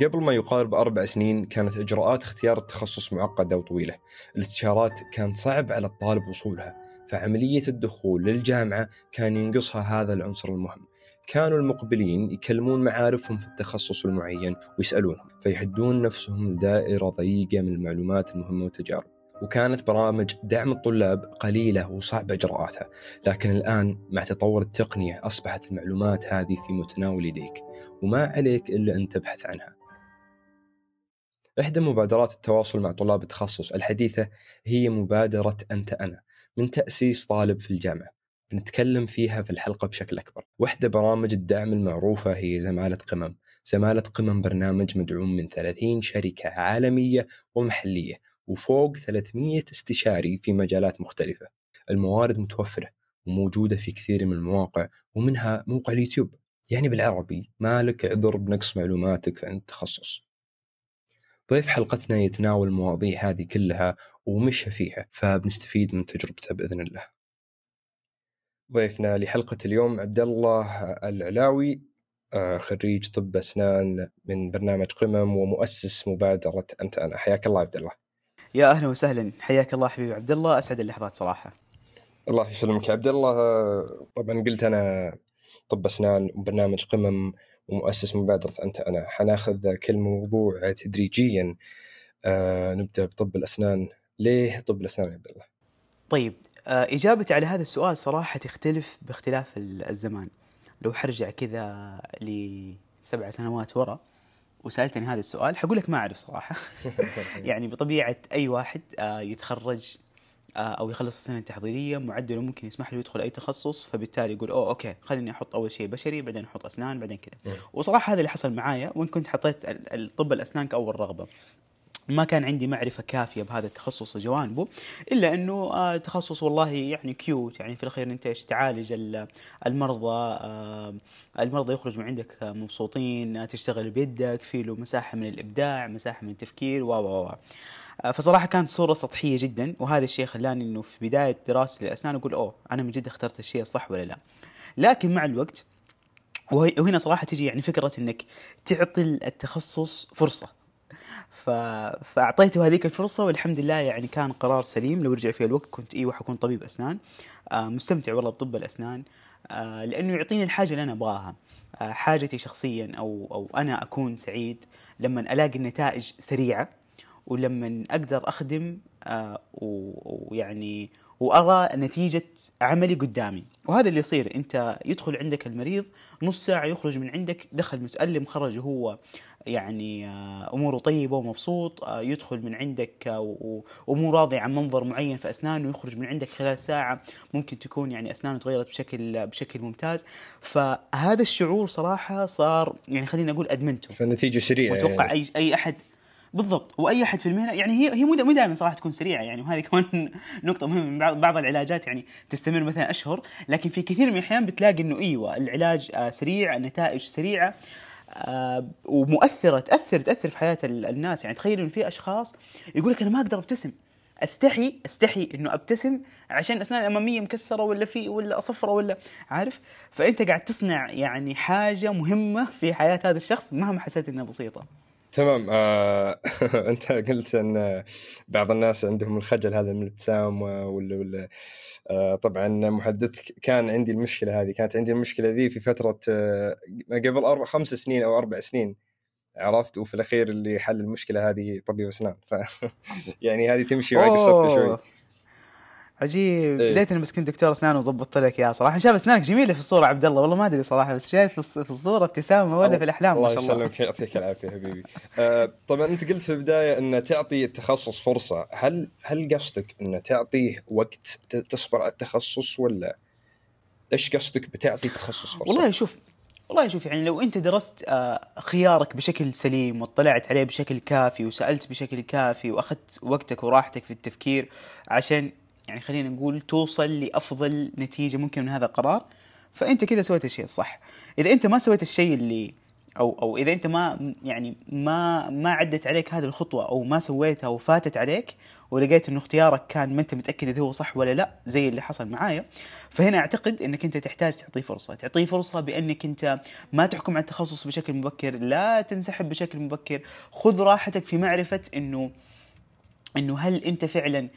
قبل ما يقارب أربع سنين كانت إجراءات اختيار التخصص معقدة وطويلة. الاستشارات كان صعب على الطالب وصولها فعملية الدخول للجامعة كان ينقصها هذا العنصر المهم. كانوا المقبلين يكلمون معارفهم في التخصص المعين ويسألونهم فيحدون نفسهم لدائرة ضيقة من المعلومات المهمة والتجارب. وكانت برامج دعم الطلاب قليلة وصعب إجراءاتها لكن الآن مع تطور التقنية أصبحت المعلومات هذه في متناول يديك. وما عليك إلا أن تبحث عنها. إحدى مبادرات التواصل مع طلاب التخصص الحديثة هي مبادرة أنت أنا من تأسيس طالب في الجامعة. بنتكلم فيها في الحلقة بشكل أكبر. واحدة برامج الدعم المعروفة هي زمالة قمم. زمالة قمم برنامج مدعوم من 30 شركة عالمية ومحلية وفوق 300 استشاري في مجالات مختلفة. الموارد متوفرة وموجودة في كثير من المواقع ومنها موقع اليوتيوب. يعني بالعربي مالك عذر بنقص معلوماتك عن التخصص. ضيف حلقتنا يتناول المواضيع هذه كلها ومشى فيها فبنستفيد من تجربته بإذن الله. ضيفنا لحلقة اليوم عبد الله العلاوي آه، خريج طب أسنان من برنامج قمم ومؤسس مبادرة أنت أنا. حياك الله عبد الله يا أهلا وسهلا. حياك الله حبيبي عبد الله أسعد اللحظات صراحة. الله يسلمك يا عبد الله طبعا قلت أنا طب أسنان وبرنامج قمم ومؤسس مبادرة أنت. أنا حناخذ كل موضوع تدريجيا. آه نبدأ بطب الأسنان. ليه طب الأسنان يا عبد الله؟ طيب آه إجابتي على هذا السؤال صراحة تختلف باختلاف الزمان. لو حرجع كذا لسبع سنوات ورا وسألتني هذا السؤال حقول لك ما أعرف صراحة. يعني بطبيعة أي واحد آه، يتخرج أو يخلص السنة التحضيرية معدله ممكن يسمح له يدخل أي تخصص فبالتالي يقول أوه okay خليني أحط أول شيء بشري بعدين أحط أسنان بعدين كذا. وصراحة هذا اللي حصل معايا وإن كنت حطيت الطب الأسنان كأول رغبة. ما كان عندي معرفة كافية بهذا التخصص وجوانبه إلا أنه آه تخصص والله يعني cute يعني في الأخير أنت إيش تعالج المرضى آه المرضى يخرج من عندك مبسوطين تشتغل بيدك في له مساحة من الإبداع مساحة من التفكير و و آه، فصراحة كانت صورة سطحية جدا وهذا الشيء خلاني أنه في بداية دراستي للأسنان أقول أوه أنا من جد اخترت الشيء الصح ولا لا؟ لكن مع الوقت وهنا صراحة تجي يعني فكرة أنك تعطي التخصص فرصة. ف... فأعطيته هذيك الفرصة والحمد لله يعني كان قرار سليم. لو رجع في الوقت كنت أيوه حكون طبيب أسنان. آه مستمتع والله بطب الأسنان. آه لأنه يعطيني الحاجة اللي أنا أبغاها. آه حاجتي شخصيا أو أو أنا أكون سعيد لما ألاقي النتائج سريعة ولما أقدر أخدم ويعني وأرى نتيجة عملي قدامي. وهذا اللي يصير. أنت يدخل عندك المريض نص ساعة يخرج من عندك دخل متألم خرج وهو يعني آه، أموره طيبة ومبسوط آه، يدخل من عندك آه، ومو راضي عن منظر معين في أسنانه ويخرج من عندك خلال ساعة. ممكن تكون يعني أسنانه تغيرت بشكل بشكل ممتاز. فهذا الشعور صراحة صار يعني خليني أقول أدمنته. فالنتيجه سريعة وأتوقع يعني. أي أي أحد بالضبط. وأي أحد في المهنة يعني هي هي مو دائما صراحة تكون سريعة يعني. وهذه كمان نقطة مهمة من بعض بعض العلاجات يعني تستمر مثلا أشهر. لكن في كثير من الأحيان بتلاقي إنه إيوه العلاج سريع النتائج سريعة آه ومؤثرة تاثر تأثر في حياة الناس. يعني تخيل إنه في أشخاص يقول لك أنا ما أقدر أبتسم. استحي أستحي إنه أبتسم عشان الاسنان الأمامية مكسرة ولا في ولا صفرة ولا عارف؟ فأنت قاعد تصنع يعني حاجة مهمة في حياة هذا الشخص مهما حسيت إنها بسيطة. تمام آه، أنت قلت أن بعض الناس عندهم الخجل هذا من الابتسام ولا ولا آه، طبعا محدث كان عندي المشكلة هذه كانت عندي المشكلة ذي في فترة آه، قبل أربع خمس سنين أو أربع سنين عرفت؟ وفي الأخير اللي حل المشكلة هذه طبيب أسنان ف يعني هذه تمشي معي قصتك شوي. عجيب. إيه؟ ليتني كنت دكتور أسنان وضبطت لك يا صراحة. شايف اسنانك جميلة في الصورة عبد الله والله ما أدري صراحة بس شايف في الصورة ابتسامة ولا في الأحلام ما شاء الله. الله يسلمك يعطيك العافية حبيبي. آه طبعا أنت قلت في البداية ان تعطي التخصص فرصة. هل هل قصدك ان تعطيه وقت تصبر على التخصص ولا؟ إيش قصدك بتعطي تخصص فرصة؟ والله شوف والله شوف يعني لو أنت درست آه، خيارك بشكل سليم واطلعت عليه بشكل كافي وسألت بشكل كافي وأخذت وقتك وراحتك في التفكير عشان يعني خلينا نقول توصل لأفضل نتيجة ممكن من هذا القرار فأنت كذا سويت الشيء الصح. إذا أنت ما سويت الشيء اللي أو أو إذا أنت ما يعني ما ما عدت عليك هذه الخطوة أو ما سويتها وفاتت عليك ولقيت إنه اختيارك كان ما أنت متأكد إذا هو صح ولا لا زي اللي حصل معايا فهنا أعتقد إنك أنت تحتاج تعطيه فرصة. تعطيه فرصة بأنك أنت ما تحكم على التخصص بشكل مبكر لا تنسحب بشكل مبكر خذ راحتك في معرفة إنه إنه هل أنت فعلا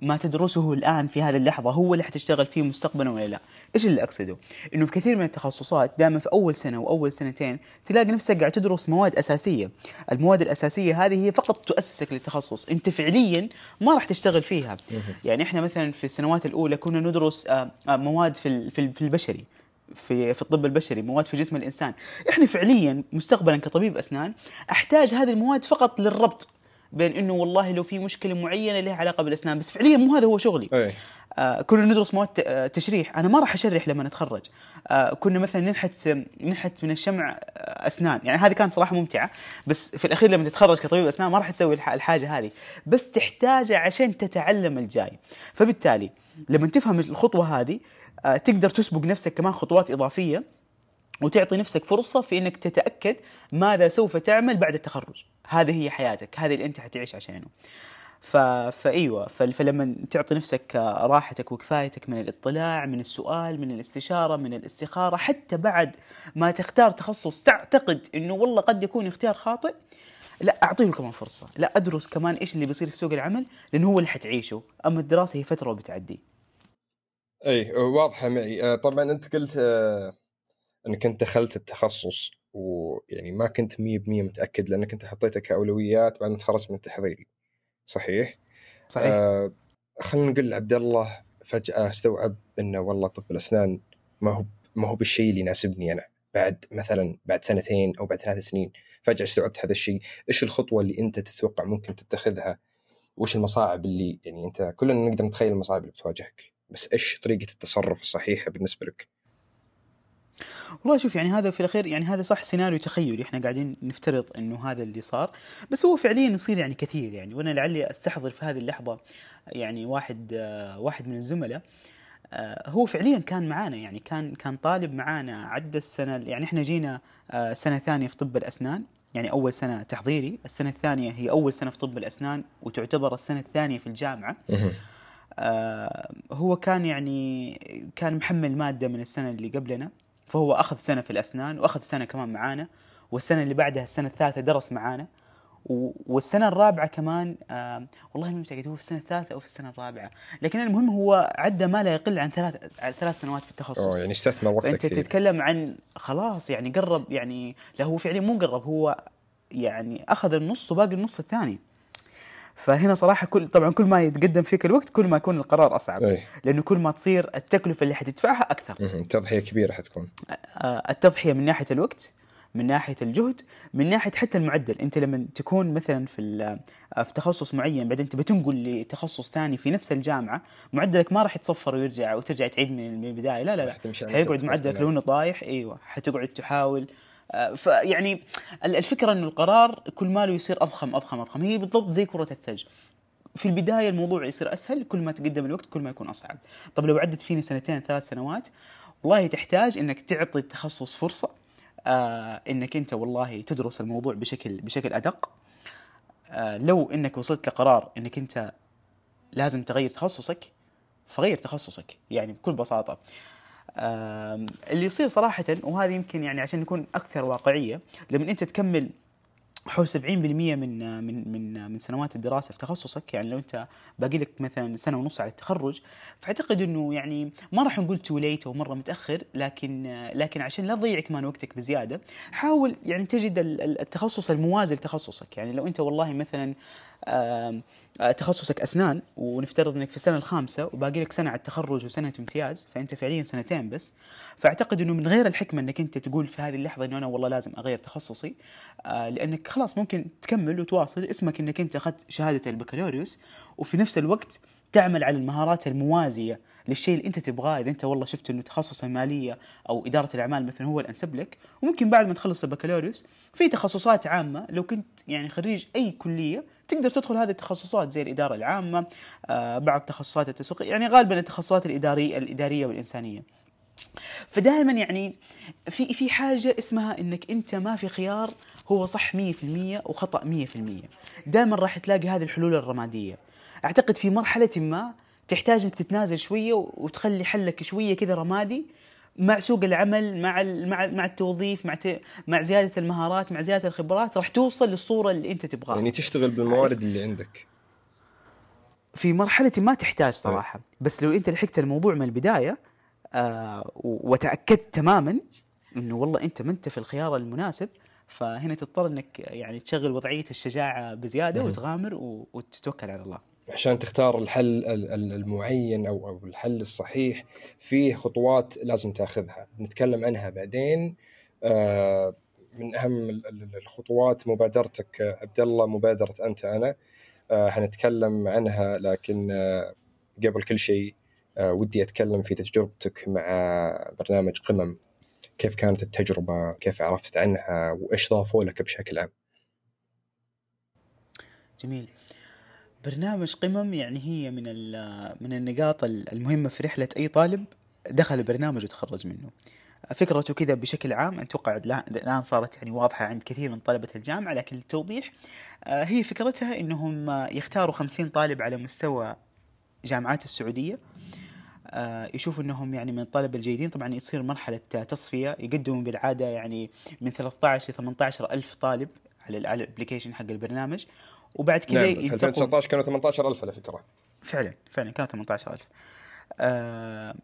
ما تدرسه الآن في هذه اللحظة هو اللي حتشتغل فيه مستقبلا ولا لا؟ إيش اللي أقصده؟ إنه في كثير من التخصصات دائما في أول سنة وأول سنتين تلاقي نفسك قاعد تدرس مواد أساسية، المواد الأساسية هذه هي فقط تؤسسك للتخصص، أنت فعليا ما راح تشتغل فيها. يعني إحنا مثلا في السنوات الأولى كنا ندرس آه، آه، مواد في في البشري في في الطب البشري مواد في جسم الإنسان إحنا فعليا مستقبلا كطبيب أسنان أحتاج هذه المواد فقط للربط بين إنه والله لو في مشكلة معينة لها علاقة بالأسنان بس فعليا مو هذا هو شغلي. أي. آه كنا ندرس مواد آه، تشريح. أنا ما راح أشرح لما نتخرج. آه كنا مثلا ننحت ننحت من الشمع آه، أسنان. يعني هذه كانت صراحة ممتعة بس في الأخير لما تتخرج كطبيب أسنان ما راح تسوي الحاجة هذه. بس تحتاجها عشان تتعلم الجاي. فبالتالي لما تفهم الخطوة هذه آه تقدر تسبق نفسك كمان خطوات إضافية. وتعطي نفسك فرصة في إنك تتأكد ماذا سوف تعمل بعد التخرج. هذه هي حياتك. هذه اللي أنت حتعيش عشانه. ف... فإيوه. فلما تعطي نفسك راحتك وكفايتك من الاطلاع من السؤال من الاستشارة من الاستخارة حتى بعد ما تختار تخصص تعتقد إنه والله قد يكون اختيار خاطئ لا أعطيه كمان فرصة. لا أدرس كمان إيش اللي بيصير في سوق العمل لأنه هو اللي حتعيشه. أما الدراسة هي فترة وبتعدي. اي واضحة معي. آه، طبعا أنت قلت آه، إنك أنت دخلت التخصص ويعني ما كنت 100% متأكد لأنك أنت حطيته كأولويات بعد ما تخرجت من التحضيري صحيح؟ صحيح. آه خلينا نقول عبد الله فجأة استوعب إنه والله طب الأسنان ما هو ما هو بالشيء اللي يناسبني أنا. بعد مثلا بعد سنتين أو بعد ثلاث سنين فجأة استوعبت هذا الشيء. إيش الخطوة اللي أنت تتوقع ممكن تتخذها؟ وش المصاعب اللي يعني أنت كلنا نقدر نتخيل المصاعب اللي بتواجهك. بس إيش طريقة التصرف الصحيحة بالنسبة لك؟ والله شوف يعني هذا في الأخير يعني هذا صح سيناريو تخيلي. إحنا قاعدين نفترض إنه هذا اللي صار بس هو فعليا يصير يعني كثير يعني. وأنا لعلي أستحضر في هذه اللحظة يعني واحد آه واحد من الزملاء آه هو فعليا كان معانا يعني كان كان طالب معانا عدى السنة يعني إحنا جينا آه سنة ثانية في طب الأسنان يعني أول سنة تحضيري. السنة الثانية هي أول سنة في طب الأسنان وتعتبر السنة الثانية في الجامعة. آه هو كان يعني كان محمل مادة من السنة اللي قبلنا. فهو أخذ سنة في الأسنان وأخذ سنة كمان معانا والسنة اللي بعدها السنة الثالثة درس معانا والسنة الرابعة كمان آه والله ما متأكد هو في السنة الثالثة أو في السنة الرابعة لكن المهم هو عدى ما لا يقل عن ثلاث عن ثلاث سنوات في التخصص. أوه يعني استثمر وقت انت تتكلم عن خلاص يعني قرب يعني لا هو فعليا مو قرب هو يعني أخذ النص وباقي النص الثاني. فهنا صراحة كل طبعا كل ما يتقدم فيك الوقت كل ما يكون القرار أصعب. أي. لأنه كل ما تصير التكلفة اللي حتدفعها أكثر. تضحية كبيرة حتكون. التضحية من ناحية الوقت من ناحية الجهد من ناحية حتى المعدل. أنت لما تكون مثلا في في تخصص معين بعدين تبى تنقل لتخصص ثاني في نفس الجامعة معدلك ما راح يتصفر ويرجع وترجع تعيد من البداية. لا لا لا. حيقعد معدلك لو إنه طايح إيوه حتقعد تحاول. فيعني الفكرة إنه القرار كل ما له يصير أضخم أضخم أضخم. هي بالضبط زي كرة الثلج. في البداية الموضوع يصير أسهل كل ما تقدم الوقت كل ما يكون أصعب. طب لو عدت فيني سنتين ثلاث سنوات والله تحتاج إنك تعطي التخصص فرصة آه إنك أنت والله تدرس الموضوع بشكل بشكل أدق. آه لو إنك وصلت لقرار إنك أنت لازم تغير تخصصك فغير تخصصك. يعني بكل بساطة. اللي يصير صراحة وهذه يمكن يعني عشان نكون أكثر واقعية لما أنت تكمل حول 70% من من من من سنوات الدراسة في تخصصك يعني لو أنت باقي لك مثلا سنة ونص على التخرج فأعتقد إنه يعني ما راح نقول تو ليت أو مرة متأخر لكن لكن عشان لا تضيع كمان وقتك بزيادة حاول يعني تجد التخصص الموازي لتخصصك. يعني لو أنت والله مثلا تخصصك أسنان ونفترض إنك في السنة الخامسة وباقي لك سنة على التخرج وسنة امتياز فأنت فعليا سنتين بس. فأعتقد إنه من غير الحكمة إنك أنت تقول في هذه اللحظة إنه أنا والله لازم أغير تخصصي آه، لأنك خلاص ممكن تكمل وتواصل. اسمك إنك أنت أخذت شهادة البكالوريوس وفي نفس الوقت تعمل على المهارات الموازية للشيء اللي انت تبغاه. إذا انت والله شفت إنه تخصص المالية أو إدارة الأعمال مثلا هو الأنسب لك وممكن بعد ما تخلص البكالوريوس في تخصصات عامة لو كنت يعني خريج أي كلية تقدر تدخل هذه التخصصات زي الإدارة العامة آه بعض تخصصات التسويق يعني غالبا التخصصات الاداريه الإدارية والإنسانية. فدائما يعني في في حاجة اسمها إنك أنت ما في خيار هو صح 100% وخطأ 100% دائما راح تلاقي هذه الحلول الرمادية. أعتقد في مرحلة ما تحتاج إنك تتنازل شوية وتخلي حلك شوية كذا رمادي مع سوق العمل مع مع مع التوظيف مع مع زيادة المهارات مع زيادة الخبرات راح توصل للصورة اللي أنت تبغاها. يعني تشتغل بالموارد اللي عندك. في مرحلة ما تحتاج صراحة بس لو أنت لحقت الموضوع من البداية آه وتأكدت تماما إنه والله أنت ما أنت في الخيار المناسب فهنا تضطر إنك يعني تشغل وضعية الشجاعة بزيادة وتغامر وتتوكل على الله. عشان تختار الحل المعين أو أو الحل الصحيح فيه خطوات لازم تاخذها. نتكلم عنها بعدين. آه، من أهم الخطوات مبادرتك عبد الله مبادرة أنت أنا. حنتكلم آه، عنها لكن آه، قبل كل شيء ودي أتكلم في تجربتك مع برنامج قمم. كيف كانت التجربة؟ كيف عرفت عنها؟ وإيش ضافوا لك بشكل عام؟ جميل. برنامج قمم يعني هي من من النقاط المهمة في رحلة أي طالب دخل البرنامج وتخرج منه. فكرته كذا بشكل عام أتوقع الآن صارت يعني واضحة عند كثير من طلبة الجامعة لكن للتوضيح آه، هي فكرتها أنهم يختاروا خمسين طالب على مستوى جامعات السعودية. آه، يشوفوا إنهم يعني من الطلبة الجيدين. طبعا يصير مرحلة تصفية يقدموا بالعادة يعني من 13 ل 18 ألف طالب على الابلكيشن حق البرنامج. وبعد كذا نعم في 2019 كانوا 18000 على فكرة. فعلا فعلا كانوا 18000 آه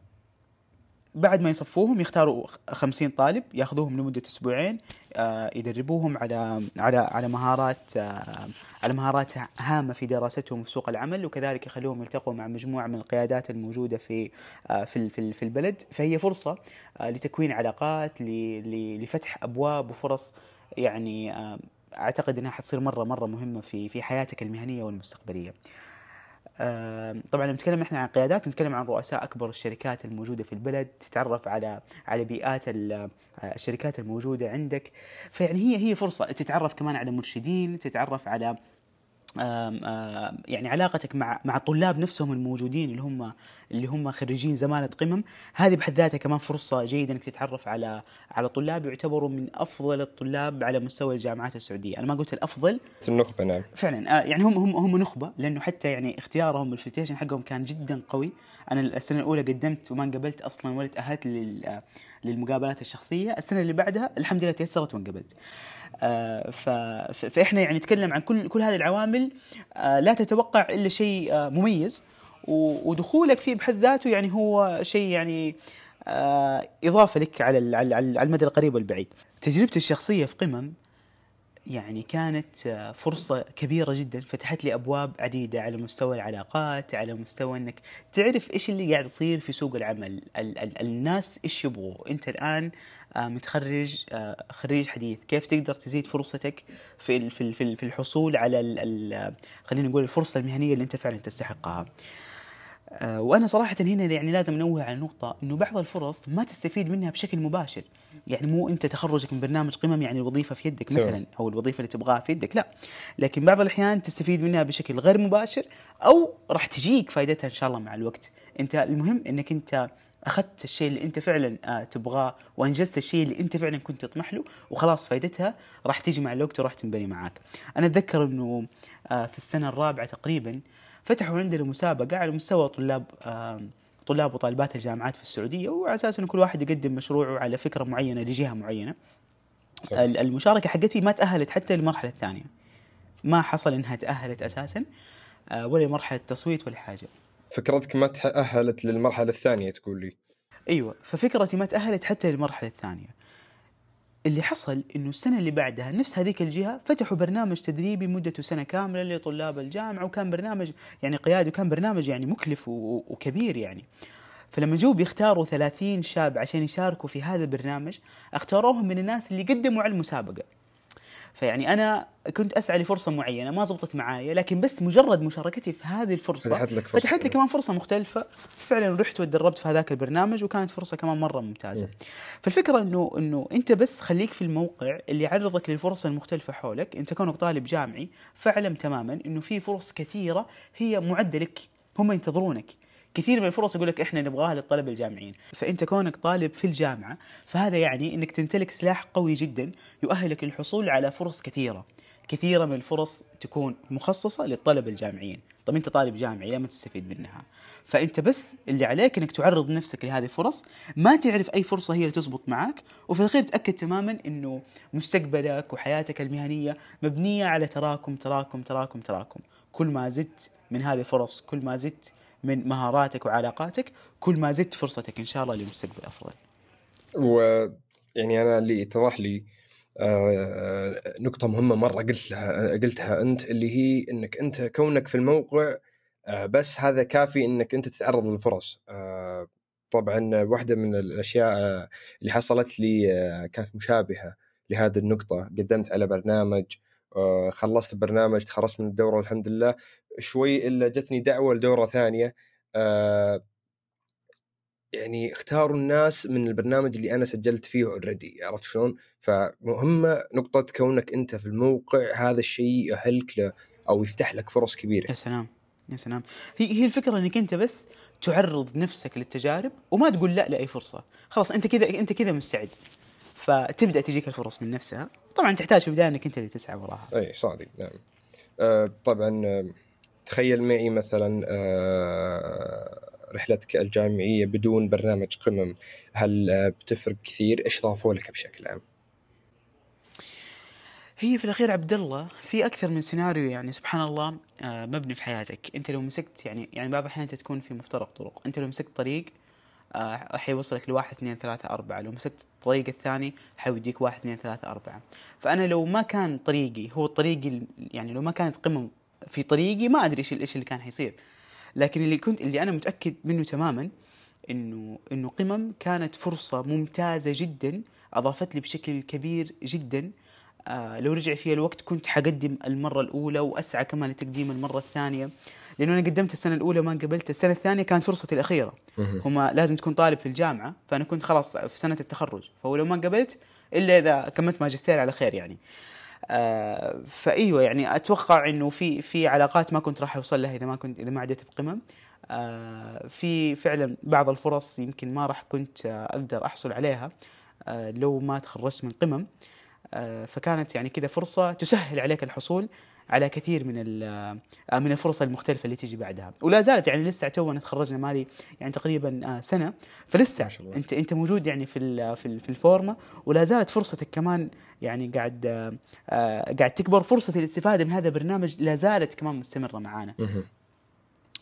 بعد ما يصفوهم يختاروا 50 طالب ياخذوهم لمدة أسبوعين آه يدربوهم على على على مهارات آه على مهارات هامة في دراستهم في سوق العمل وكذلك يخلوهم يلتقوا مع مجموعة من القيادات الموجودة في آه في في, في البلد. فهي فرصة آه لتكوين علاقات لفتح أبواب وفرص يعني آه أعتقد إنها حتصير مرة مرة مهمة في في حياتك المهنية والمستقبلية. طبعا نتكلم إحنا عن قيادات نتكلم عن رؤساء أكبر الشركات الموجودة في البلد تتعرف على على بيئات الشركات الموجودة عندك فيعني هي هي فرصة تتعرف كمان على مرشدين تتعرف على يعني علاقتك مع مع الطلاب نفسهم الموجودين اللي هم اللي هم خريجين زمالة قمم. هذه بحد ذاتها كمان فرصة جيدة إنك تتعرف على على طلاب يعتبروا من أفضل الطلاب على مستوى الجامعات السعودية. أنا ما قلت الأفضل. النخبة نعم. فعلا. آه، يعني هم هم هم نخبة لأنه حتى يعني اختيارهم بالفلتيشن حقهم كان جدا قوي. أنا السنة الأولى قدمت وما انقبلت أصلا ولا تأهلت للمقابلات الشخصية. السنة اللي بعدها الحمد لله تيسرت وانقبلت. آه، فإحنا يعني نتكلم عن كل كل هذه العوامل آه، لا تتوقع إلا شيء آه، مميز ودخولك فيه بحد ذاته يعني هو شيء يعني إضافة لك على على المدى القريب والبعيد. تجربتي الشخصية في قمم يعني كانت فرصة كبيرة جدا فتحت لي أبواب عديدة على مستوى العلاقات على مستوى أنك تعرف إيش اللي قاعد يصير في سوق العمل. ال ال الناس إيش يبغوا؟ أنت الآن آه، متخرج آه، خريج حديث. كيف تقدر تزيد فرصتك في في في الحصول على خلينا نقول الفرصة المهنية اللي أنت فعلا تستحقها؟ آه، وأنا صراحة هنا يعني لازم انوه على نقطة إنه بعض الفرص ما تستفيد منها بشكل مباشر. يعني مو أنت تخرجك من برنامج قمم يعني الوظيفة في يدك مثلا أو الوظيفة اللي تبغاها في يدك لا. لكن بعض الأحيان تستفيد منها بشكل غير مباشر أو راح تجيك فائدتها إن شاء الله مع الوقت. أنت المهم إنك أنت أخذت الشيء اللي أنت فعلا آه، تبغاه وأنجزت الشيء اللي أنت فعلا كنت تطمح له وخلاص فائدتها راح تيجي مع الوقت وراح تنبني معاك. أنا أتذكر إنه آه، في السنة الرابعة تقريبا فتحوا عندنا مسابقة على مستوى طلاب طلاب وطالبات الجامعات في السعودية وعلى أساس أن كل واحد يقدم مشروعه على فكرة معينة لجهة معينة. المشاركة حقتي ما تأهلت حتى للمرحلة الثانية. ما حصل إنها تأهلت أساسا آه، ولا مرحلة تصويت ولا حاجة. فكرتك ما تأهلت للمرحلة الثانية تقول لي. أيوه ففكرتي ما تأهلت حتى للمرحلة الثانية. اللي حصل إنه السنة اللي بعدها نفس هذيك الجهة فتحوا برنامج تدريبي مدته سنة كاملة لطلاب الجامعة وكان برنامج يعني قيادي وكان برنامج يعني مكلف وكبير يعني. فلما جو بيختاروا 30 شاب عشان يشاركوا في هذا البرنامج اختاروهم من الناس اللي قدموا على المسابقة. فيعني أنا كنت أسعى لفرصة معينة ما زبطت معايا لكن بس مجرد مشاركتي في هذه الفرصة فتحت لك فرصة. فتحت لي كمان فرصة مختلفة. فعلا رحت وتدربت في هذاك البرنامج وكانت فرصة كمان مرة ممتازة. م. فالفكرة إنه إنه أنت بس خليك في الموقع اللي يعرضك للفرص المختلفة حولك. أنت كونك طالب جامعي فاعلم تماما إنه في فرص كثيرة هي معده لك هم ينتظرونك. كثير من الفرص يقول لك إحنا نبغاها للطلبة الجامعيين. فإنت كونك طالب في الجامعة فهذا يعني إنك تمتلك سلاح قوي جدا يؤهلك للحصول على فرص كثيرة. كثيرة من الفرص تكون مخصصة للطلبة الجامعيين. طب أنت طالب جامعي ليه ما تستفيد منها. فأنت بس اللي عليك إنك تعرض نفسك لهذه الفرص. ما تعرف أي فرصة هي اللي تزبط معك وفي الاخير تأكد تماما إنه مستقبلك وحياتك المهنية مبنية على تراكم تراكم تراكم تراكم. كل ما زدت من هذه الفرص كل ما زدت من مهاراتك وعلاقاتك كل ما زدت فرصتك إن شاء الله لمستقبل افضل ويعني أنا اللي اتضح لي آه، نقطة مهمة مرة قلت لها قلتها أنت اللي هي أنك أنت كونك في الموقع آه، بس هذا كافي أنك أنت تتعرض للفرص. آه، طبعا واحدة من الأشياء اللي حصلت لي كانت مشابهة لهذه النقطة. قدمت على برنامج خلصت البرنامج تخرجت من الدورة الحمد لله. شوي إلا جتني دعوة لدورة ثانية يعني اختاروا الناس من البرنامج اللي أنا سجلت فيه اوريدي عرفت شلون؟ فمهمه نقطة كونك أنت في الموقع هذا الشيء يؤهلك له أو يفتح لك فرص كبيرة. يا سلام يا سلام هي هي الفكرة إنك أنت بس تعرض نفسك للتجارب وما تقول لا لأي فرصة، خلاص أنت كذا أنت كذا مستعد. فتبدأ تجيك الفرص من نفسها، طبعا تحتاج في البداية إنك أنت اللي تسعى وراها. إي صادق نعم. آه طبعا آه، تخيل معي مثلا آه رحلتك الجامعية بدون برنامج قمم. هل بتفرق كثير؟ إيش ضافوا لك بشكل عام؟ هي في الأخير عبد الله في أكثر من سيناريو يعني سبحان الله آه، مبني في حياتك، أنت لو مسكت يعني يعني بعض الأحيان أنت تكون في مفترق طرق، أنت لو مسكت طريق آه، حيوصلك لواحد اثنين ثلاثة أربعة. لو مسكت الطريق الثاني حيوديك واحد اثنين ثلاثة أربعة. فأنا لو ما كان طريقي هو الطريق يعني لو ما كانت قمم في طريقي ما أدري إيش إيش اللي كان حيصير. لكن اللي كنت اللي أنا متأكد منه تماما انه إنه قمم كانت فرصة ممتازة جدا أضافت لي بشكل كبير جدا. آه لو رجع فيها الوقت كنت حقدم المرة الأولى وأسعى كمان لتقديم المرة الثانية. لأنه أنا قدمت السنة الأولى ما قبلت السنة الثانية كانت فرصتي الأخيرة. هما لازم تكون طالب في الجامعة فأنا كنت خلاص في سنة التخرج. فلو ما قبلت إلا إذا كملت ماجستير على خير يعني. آه فإيوه يعني أتوقع إنه في في علاقات ما كنت راح أوصل لها إذا ما كنت إذا ما عديت بقمم. آه في فعلا بعض الفرص يمكن ما راح كنت أقدر أحصل عليها آه لو ما تخرجت من قمم. آه فكانت يعني كذا فرصة تسهل عليك الحصول. على كثير من آه، من الفرص المختلفة اللي تجي بعدها. ولا زالت يعني لسه تونا تخرجنا مالي يعني تقريبا آه، سنة. فلسه أنت أنت موجود يعني في في في الفورمه ولا زالت فرصتك كمان يعني قاعد آه، قاعد تكبر. فرصة الاستفادة من هذا البرنامج لا زالت كمان مستمرة معانا.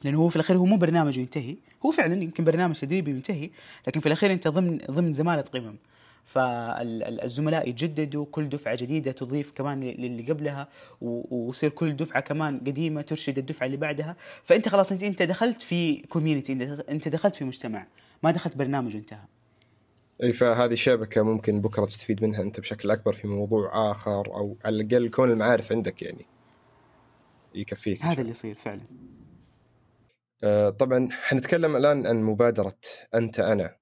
لأنه هو في الأخير هو مو برنامج ينتهي. هو فعلا يمكن برنامج تدريبي ينتهي لكن في الأخير أنت ضمن ضمن زمالة قمم. فالزملاء يتجددوا كل دفعة جديدة تضيف كمان للي قبلها ويصير كل دفعة كمان قديمة ترشد الدفعة اللي بعدها. فأنت خلاص أنت أنت دخلت في community أنت دخلت في مجتمع ما دخلت برنامج وانتهى. إي فهذه الشبكة ممكن بكرة تستفيد منها أنت بشكل أكبر في موضوع آخر أو على الأقل كون المعارف عندك يعني يكفيك هذا اللي يصير فعلا. آه طبعا حنتكلم الآن عن مبادرة أنت أنا.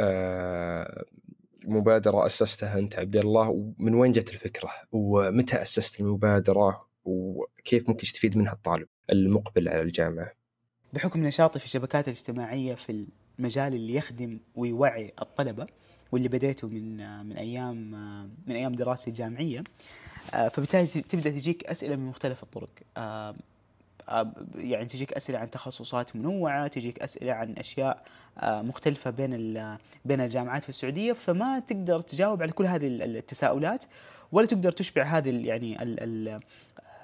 آه مبادرة أسستها أنت عبد الله ومن وين جت الفكرة؟ ومتى أسست المبادرة؟ وكيف ممكن يستفيد منها الطالب المقبل على الجامعة؟ بحكم نشاطي في الشبكات الاجتماعية في المجال اللي يخدم ويوعي الطلبة واللي بديته من من أيام من أيام دراستي الجامعيه فبالتالي تبدأ تجيك أسئلة من مختلف الطرق. يعني تجيك أسئلة عن تخصصات منوعة تجيك أسئلة عن أشياء آه، مختلفة بين بين الجامعات في السعودية فما تقدر تجاوب على كل هذه التساؤلات ولا تقدر تشبع هذه يعني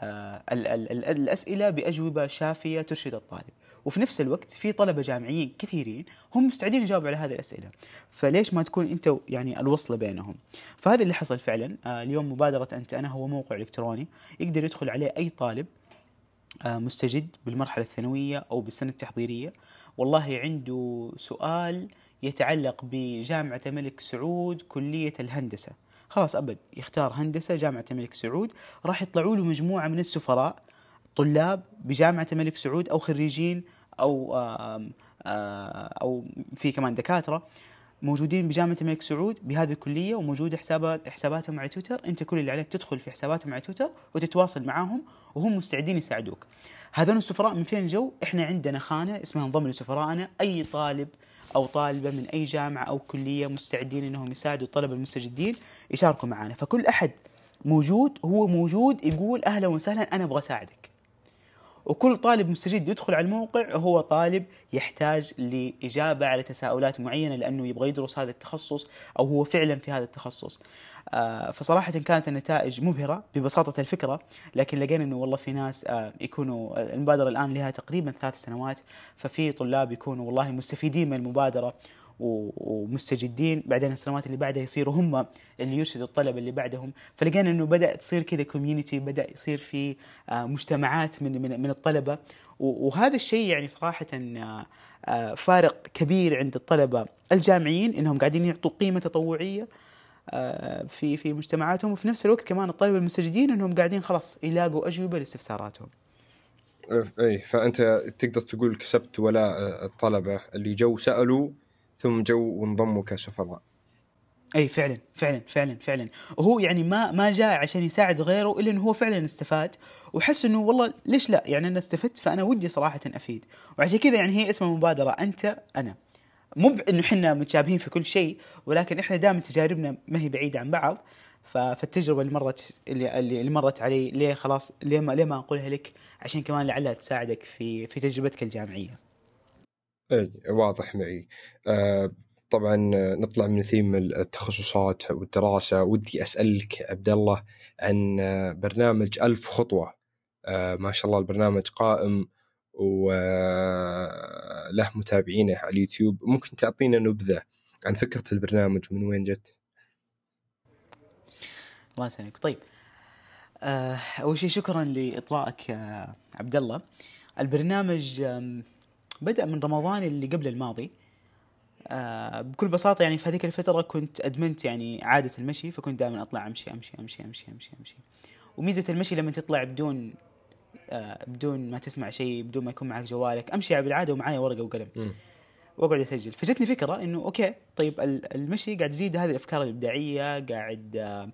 آه، ال ال ال الأسئلة بأجوبة شافية ترشد الطالب. وفي نفس الوقت في طلبة جامعيين كثيرين هم مستعدين يجاوبوا على هذه الأسئلة. فليش ما تكون أنت يعني الوصله بينهم؟ فهذا اللي حصل فعلا. آه، اليوم مبادرة أنت أنا هو موقع إلكتروني يقدر يدخل عليه أي طالب آه، مستجد بالمرحلة الثانوية أو بالسنة التحضيرية. والله عنده سؤال يتعلق بجامعة الملك سعود كلية الهندسة. خلاص أبد يختار هندسة جامعة الملك سعود. راح يطلعوا له مجموعة من السفراء طلاب بجامعة الملك سعود أو خريجين أو آه، أو في كمان دكاترة. موجودين بجامعة الملك سعود بهذه الكلية وموجوده حسابات حساباتهم على تويتر. أنت كل اللي عليك تدخل في حساباتهم على تويتر وتتواصل معاهم وهم مستعدين يساعدوك. هذول السفراء من فين جو؟ إحنا عندنا خانة اسمها انضم لسفراءنا. أي طالب أو طالبة من أي جامعة أو كلية مستعدين إنهم يساعدوا الطلبة المستجدين يشاركوا معنا فكل أحد موجود هو موجود يقول أهلا وسهلا أنا أبغى أساعدك. وكل طالب مستجد يدخل على الموقع هو طالب يحتاج لإجابة على تساؤلات معينة لأنه يبغى يدرس هذا التخصص أو هو فعلا في هذا التخصص. آه، فصراحة كانت النتائج مبهرة ببساطة الفكرة لكن لقينا أنه والله في ناس آه، يكونوا المبادرة الآن لها تقريبا ثلاث سنوات ففي طلاب يكونوا والله مستفيدين من المبادرة. ومستجدين بعدين السنوات اللي بعدها يصيروا هم اللي يرشدوا الطلبه اللي بعدهم. فلقينا إنه بدأ تصير كذا كوميونتي بدأ يصير في آه، مجتمعات من من من الطلبة. وهذا الشيء يعني صراحة آه، آه، فارق كبير عند الطلبة الجامعيين إنهم قاعدين يعطوا قيمة تطوعية في في مجتمعاتهم. وفي نفس الوقت كمان الطلبة المستجدين إنهم قاعدين خلاص يلاقوا أجوبة لاستفساراتهم. اي فأنت تقدر تقول كسبت ولاء الطلبة. اللي جو سألوا ثم جو وانضموا كسفراء. أي فعلا فعلا فعلا فعلا. وهو يعني ما ما جاء عشان يساعد غيره إلا إنه هو فعلا استفاد. وحس إنه والله ليش لا؟ يعني أنا استفدت فأنا ودي صراحة أفيد. وعشان كذا يعني هي اسم المبادره أنت أنا. مو إنه إحنا متشابهين في كل شيء ولكن إحنا دائما تجاربنا ما هي بعيدة عن بعض. فالتجربة اللي مرت اللي, اللي مرت علي ليه خلاص ليه ما ليه ما أقولها لك؟ عشان كمان لعلها تساعدك في في تجربتك الجامعية. اي واضح معي. آه طبعا نطلع من ثيم التخصصات والدراسة. ودي أسألك عبد الله عن برنامج ألف خطوة. آه ما شاء الله البرنامج قائم وله متابعينه على اليوتيوب. ممكن تعطينا نبذة عن فكرة البرنامج ومن وين جت؟ الله يسلمك. طيب آه، أول شيء شكرا لإطلاعك عبد الله. البرنامج بدأ من رمضان اللي قبل الماضي. آه بكل بساطة يعني في هذيك الفترة كنت أدمنت يعني عادة المشي فكنت دائما أطلع أمشي أمشي أمشي أمشي أمشي أمشي. وميزة المشي لما تطلع بدون آه بدون ما تسمع شيء بدون ما يكون معك جوالك أمشي بالعادة ومعايا ورقة وقلم. وأقعد أسجل. فجتني فكرة إنه okay طيب المشي قاعد يزيد هذه الأفكار الإبداعية قاعد آه آه،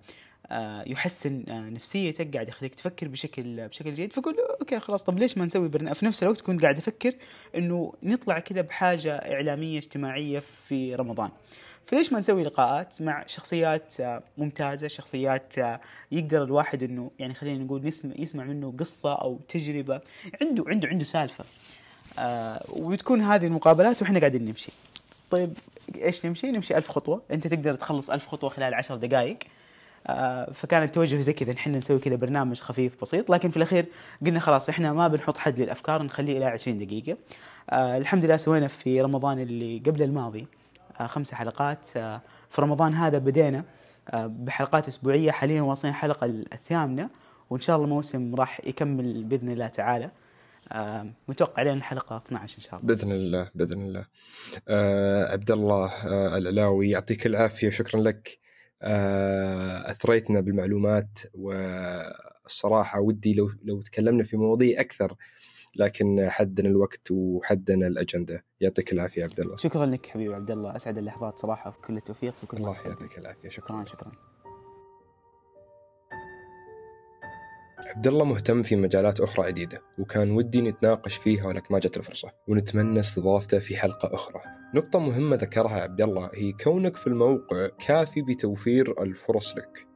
يحسن آه، نفسيتك قاعد يخليك تفكر بشكل بشكل جيد. فقول أوكي خلاص طب ليش ما نسوي برنامج في نفس الوقت كنت قاعد أفكر إنه نطلع كذا بحاجة إعلامية اجتماعية في رمضان. فليش ما نسوي لقاءات مع شخصيات آه، ممتازة شخصيات يقدر الواحد إنه يعني خلينا نقول نسمع يسمع منه قصة أو تجربة. عنده عنده عنده سالفة آه وتكون هذه المقابلات وإحنا قاعدين نمشي. طيب إيش نمشي؟ نمشي ألف خطوة. أنت تقدر تخلص ألف خطوة خلال عشر دقائق آه، فكان التوجه زي كذا نحن نسوي كذا برنامج خفيف بسيط لكن في الأخير قلنا خلاص إحنا ما بنحط حد للأفكار نخليه إلى 20 دقيقة. آه الحمد لله سوينا في رمضان اللي قبل الماضي آه خمس حلقات. آه في رمضان هذا بدينا آه بحلقات أسبوعية حاليا واصلين الحلقة الثامنة وإن شاء الله الموسم راح يكمل بإذن الله تعالى. آه متوقع علينا الحلقة 12 إن شاء الله. بإذن الله بإذن الله. آه عبد الله آه العلاوي يعطيك العافية شكرا لك. آه، أثريتنا بالمعلومات والصراحة ودي لو لو تكلمنا في مواضيع أكثر لكن حدنا الوقت وحدنا الأجندة. يعطيك العافية عبد الله. شكرا لك حبيبي عبد الله. أسعد اللحظات صراحة. كل التوفيق وكل الله يعطيك العافية. شكرا. شكرا, شكرا. عبد الله مهتم في مجالات أخرى عديدة وكان ودي نتناقش فيها ولكن ما جت الفرصة ونتمنى استضافته في حلقة أخرى. نقطة مهمة ذكرها عبد الله هي كونك في الموقع كافي بتوفير الفرص لك.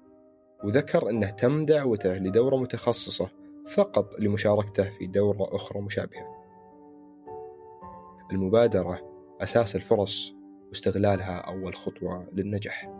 وذكر أنه تم دعوته لدورة متخصصة فقط لمشاركته في دورة أخرى مشابهة. المبادرة أساس الفرص واستغلالها أول خطوة للنجاح.